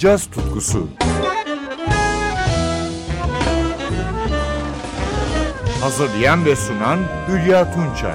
caz tutkusu. Hazırlayan ve sunan Hülya Tunçay.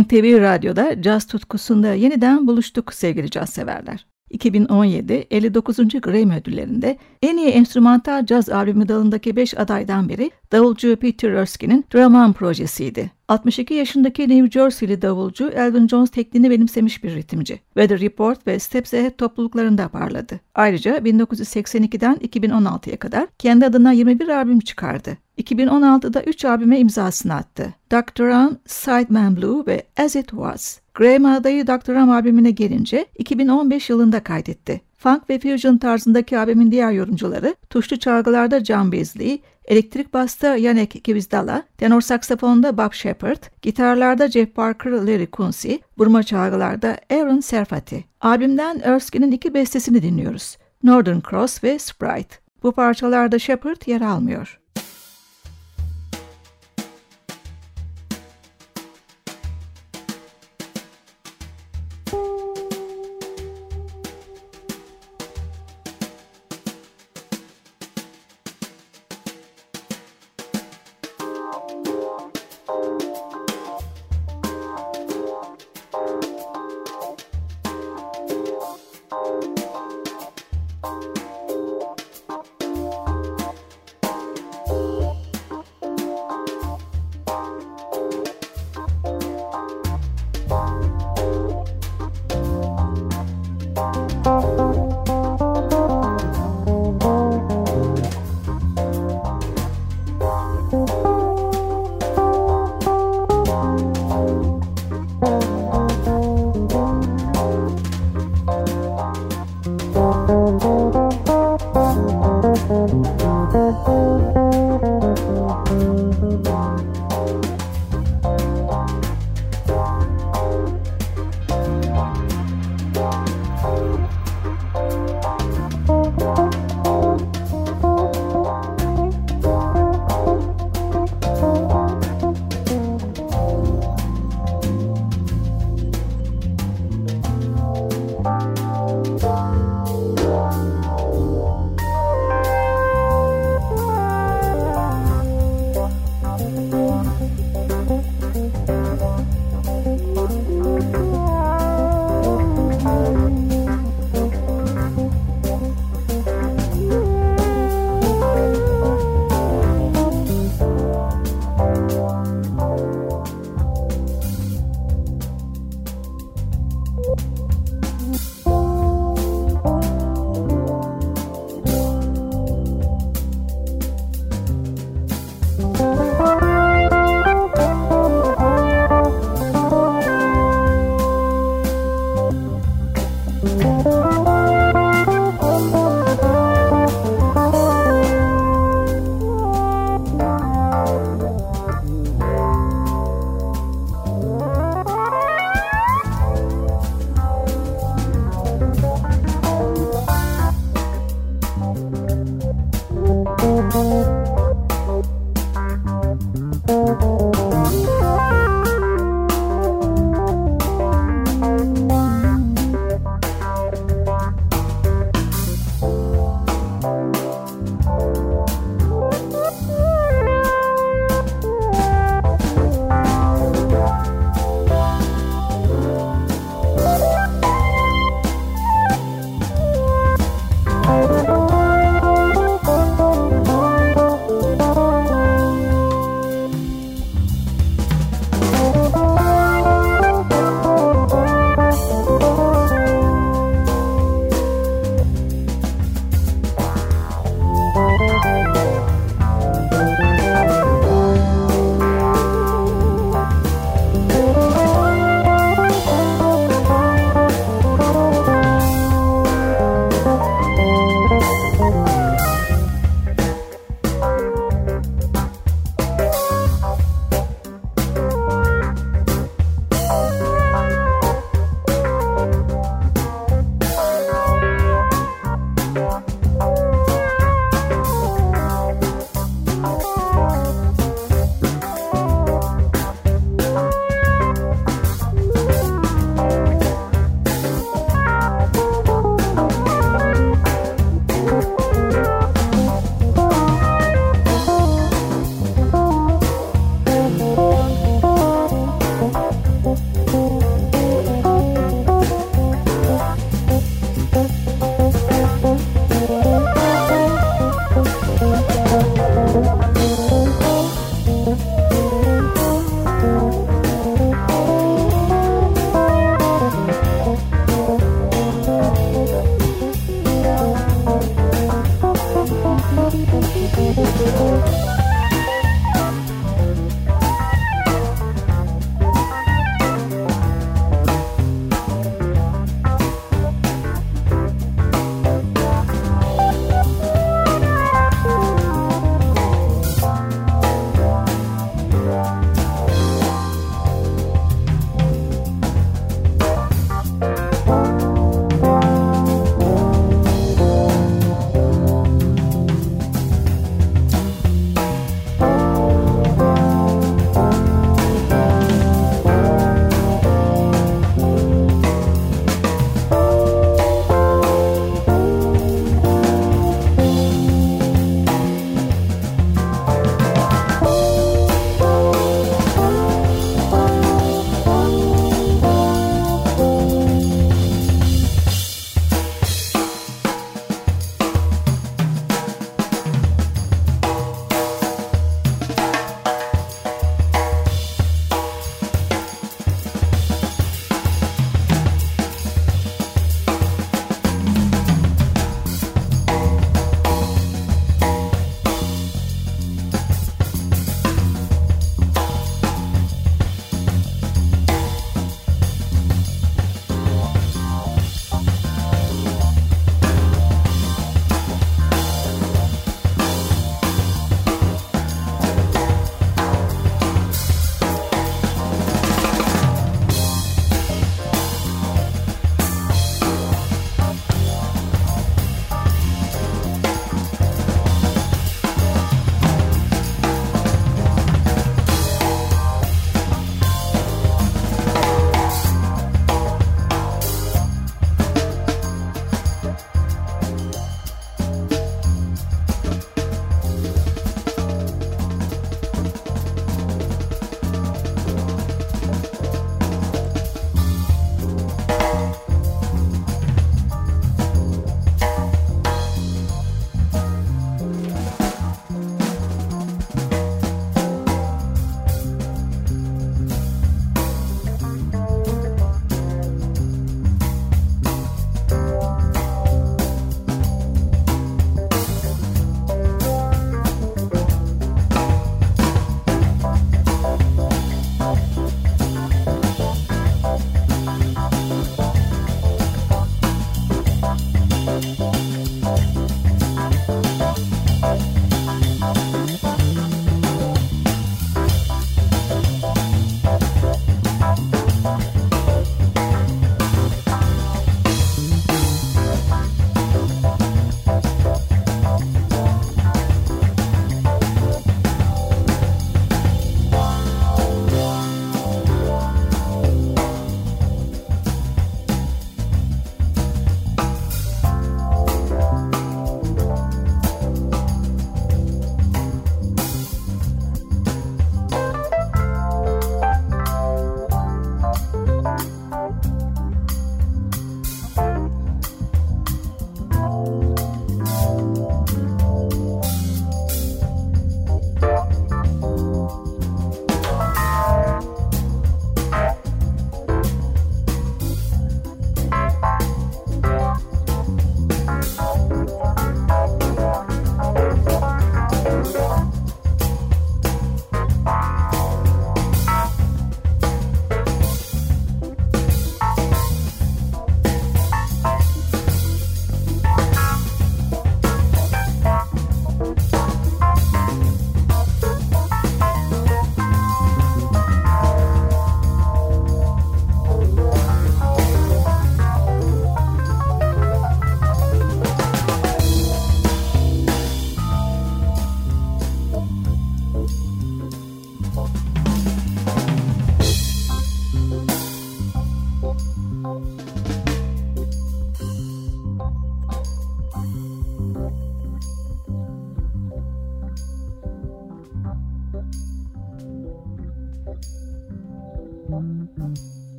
NTV Radyo'da caz tutkusunda yeniden buluştuk sevgili caz severler. 2017 59. Grammy ödüllerinde en iyi enstrümantal caz albümü dalındaki 5 adaydan biri davulcu Peter Erskine'in Draman projesiydi. 62 yaşındaki New Jersey'li davulcu Elvin Jones tekniğini benimsemiş bir ritimci. Weather Report ve Steps Ahead topluluklarında parladı. Ayrıca 1982'den 2016'ya kadar kendi adına 21 albüm çıkardı. 2016'da 3 albüme imzasını attı. Dr. Ram, Sideman Blue ve As It Was. Grammy adayı Dr. Ram albümüne gelince 2015 yılında kaydetti. Funk ve fusion tarzındaki albümün diğer yorumcuları tuşlu çalgılarda John Beasley, elektrik basta Yanek Kivizdala, tenor saksafonda Bob Shepard, gitarlarda Jeff Parker, Larry Kunsi, vurma çalgılarda Aaron Serfati. Albümden Erskine'in iki bestesini dinliyoruz. Northern Cross ve Sprite. Bu parçalarda Shepard yer almıyor.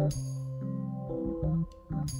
Thank you.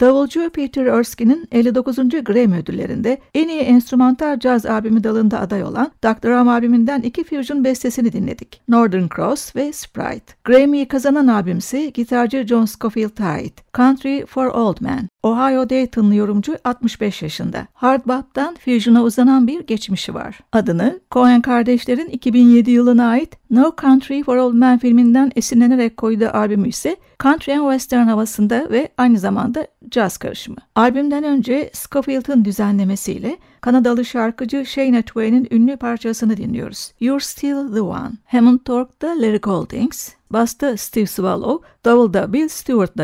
Davulcu Peter Erskine'in 59. Grammy ödüllerinde en iyi enstrümantal caz albümü dalında aday olan Dr. Ram albümünden iki fusion bestesini dinledik. Northern Cross ve Sprite. Grammy'yi kazanan albümse gitarcı John Scofield ait. Country for Old Men. Ohio Dayton'lı yorumcu 65 yaşında. Hard bop'tan fusion'a uzanan bir geçmişi var. Adını Cohen kardeşlerin 2007 yılına ait No Country for Old Men filminden esinlenerek koyduğu albümü ise country and western havasında ve aynı zamanda caz karışımı. Albümden önce Scofield'ın düzenlemesiyle Kanadalı şarkıcı Shania Twain'in ünlü parçasını dinliyoruz. You're Still the One. Hammond Tork'ta Larry Goldings, Basta Steve Swallow, Davulda Bill Stewart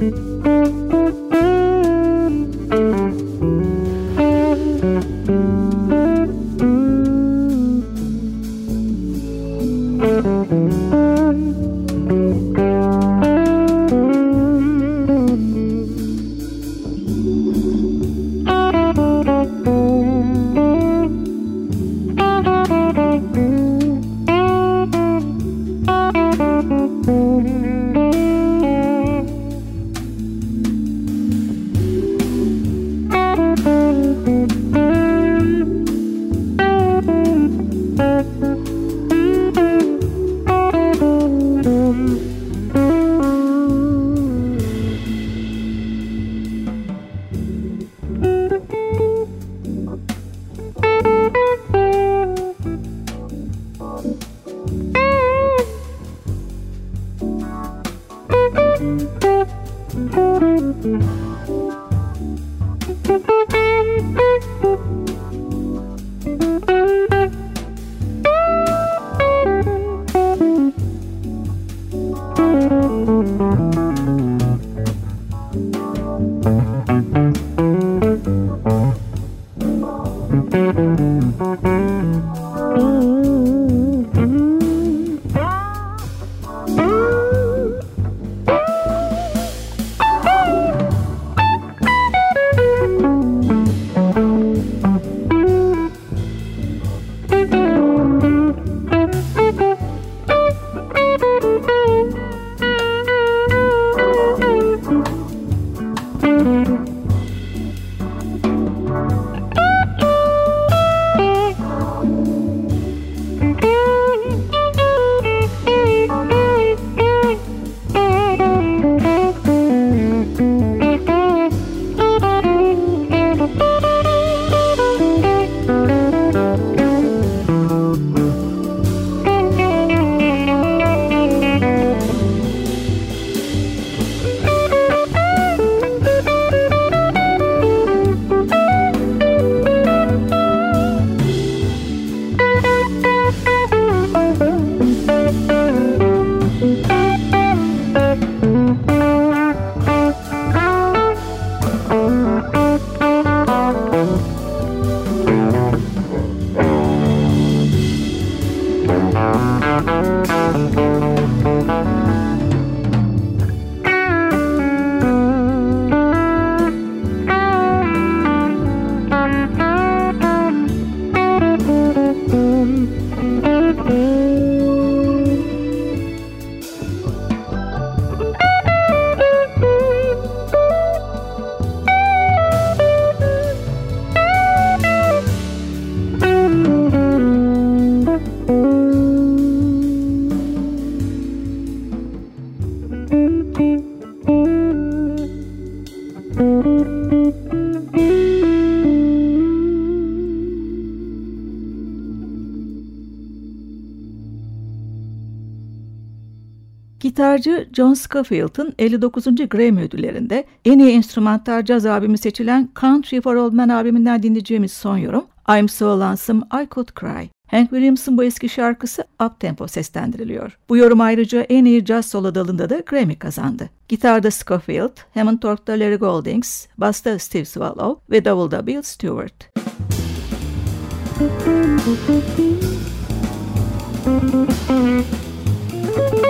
da yorumluyor. Gitarcı John Scofield'ın 59. Grammy ödüllerinde en iyi enstrümantal caz albümü seçilen Country for Old Men albümünden dinleyeceğimiz son yorum I'm So Lonesome I Could Cry. Hank Williams'ın bu eski şarkısı up tempo seslendiriliyor. Bu yorum ayrıca en iyi caz solo dalında da Grammy kazandı. Gitarda Scofield, Hammond Org'da Larry Goldings, Basta Steve Swallow ve Davulda Bill Stewart. Müzik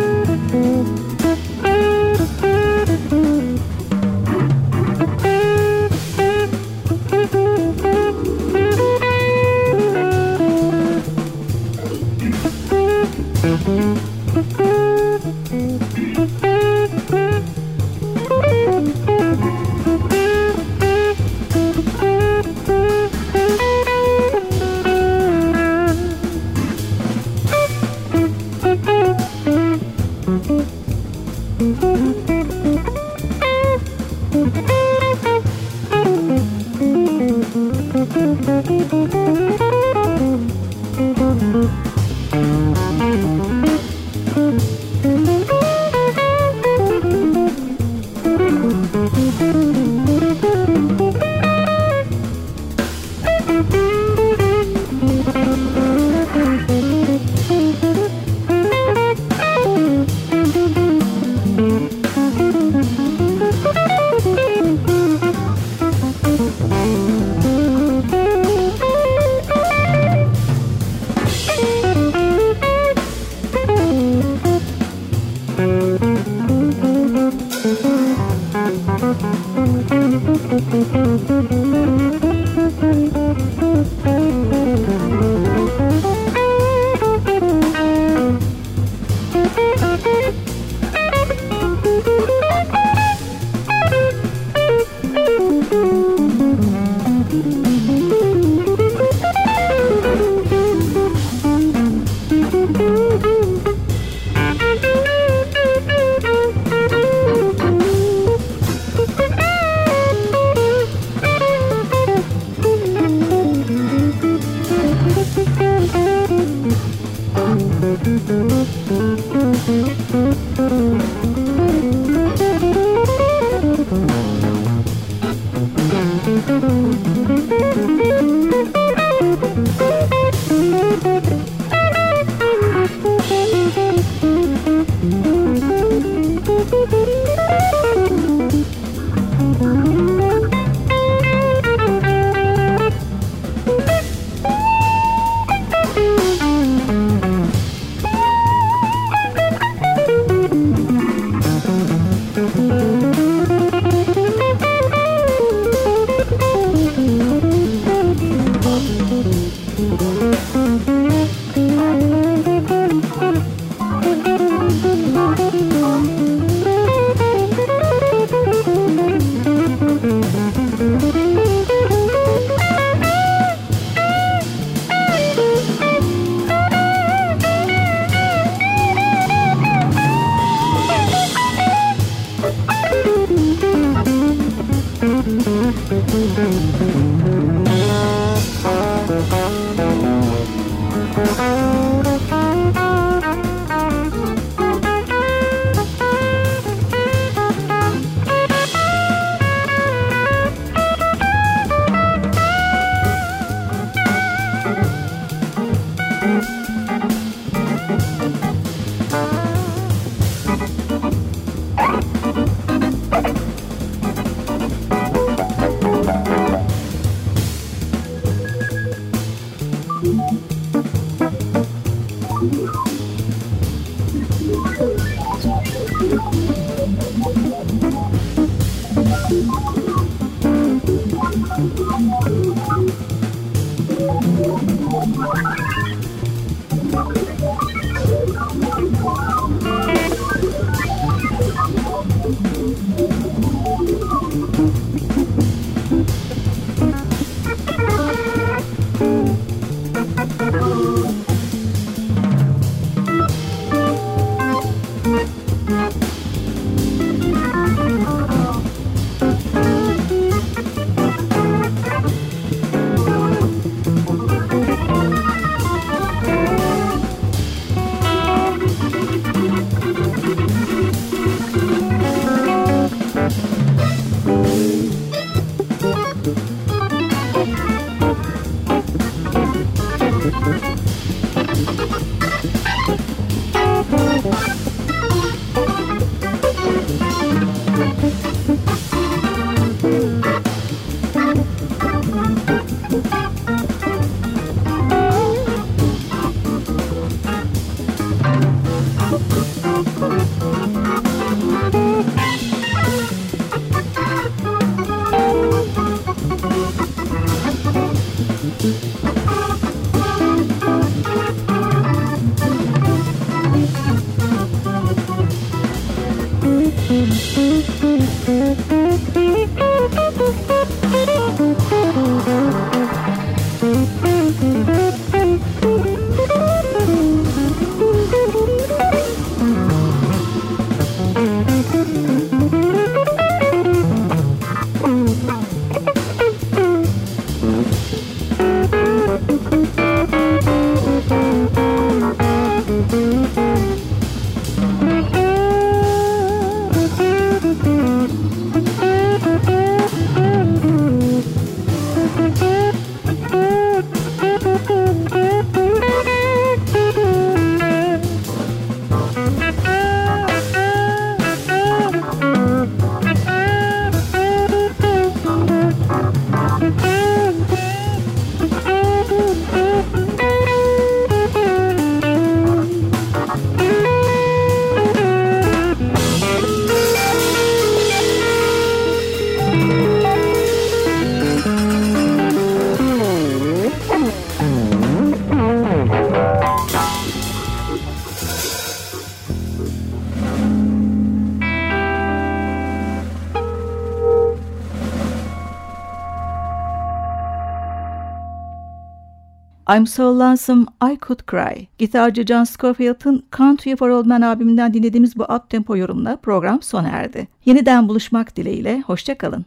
I'm So Lonesome I Could Cry. Gitarcı John Scofield'ın Country for Old Men albümünden dinlediğimiz bu up tempo yorumla program sona erdi. Yeniden buluşmak dileğiyle, hoşçakalın.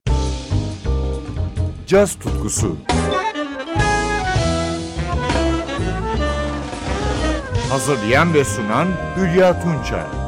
Caz tutkusu Hazırlayan ve sunan Hülya Tunçay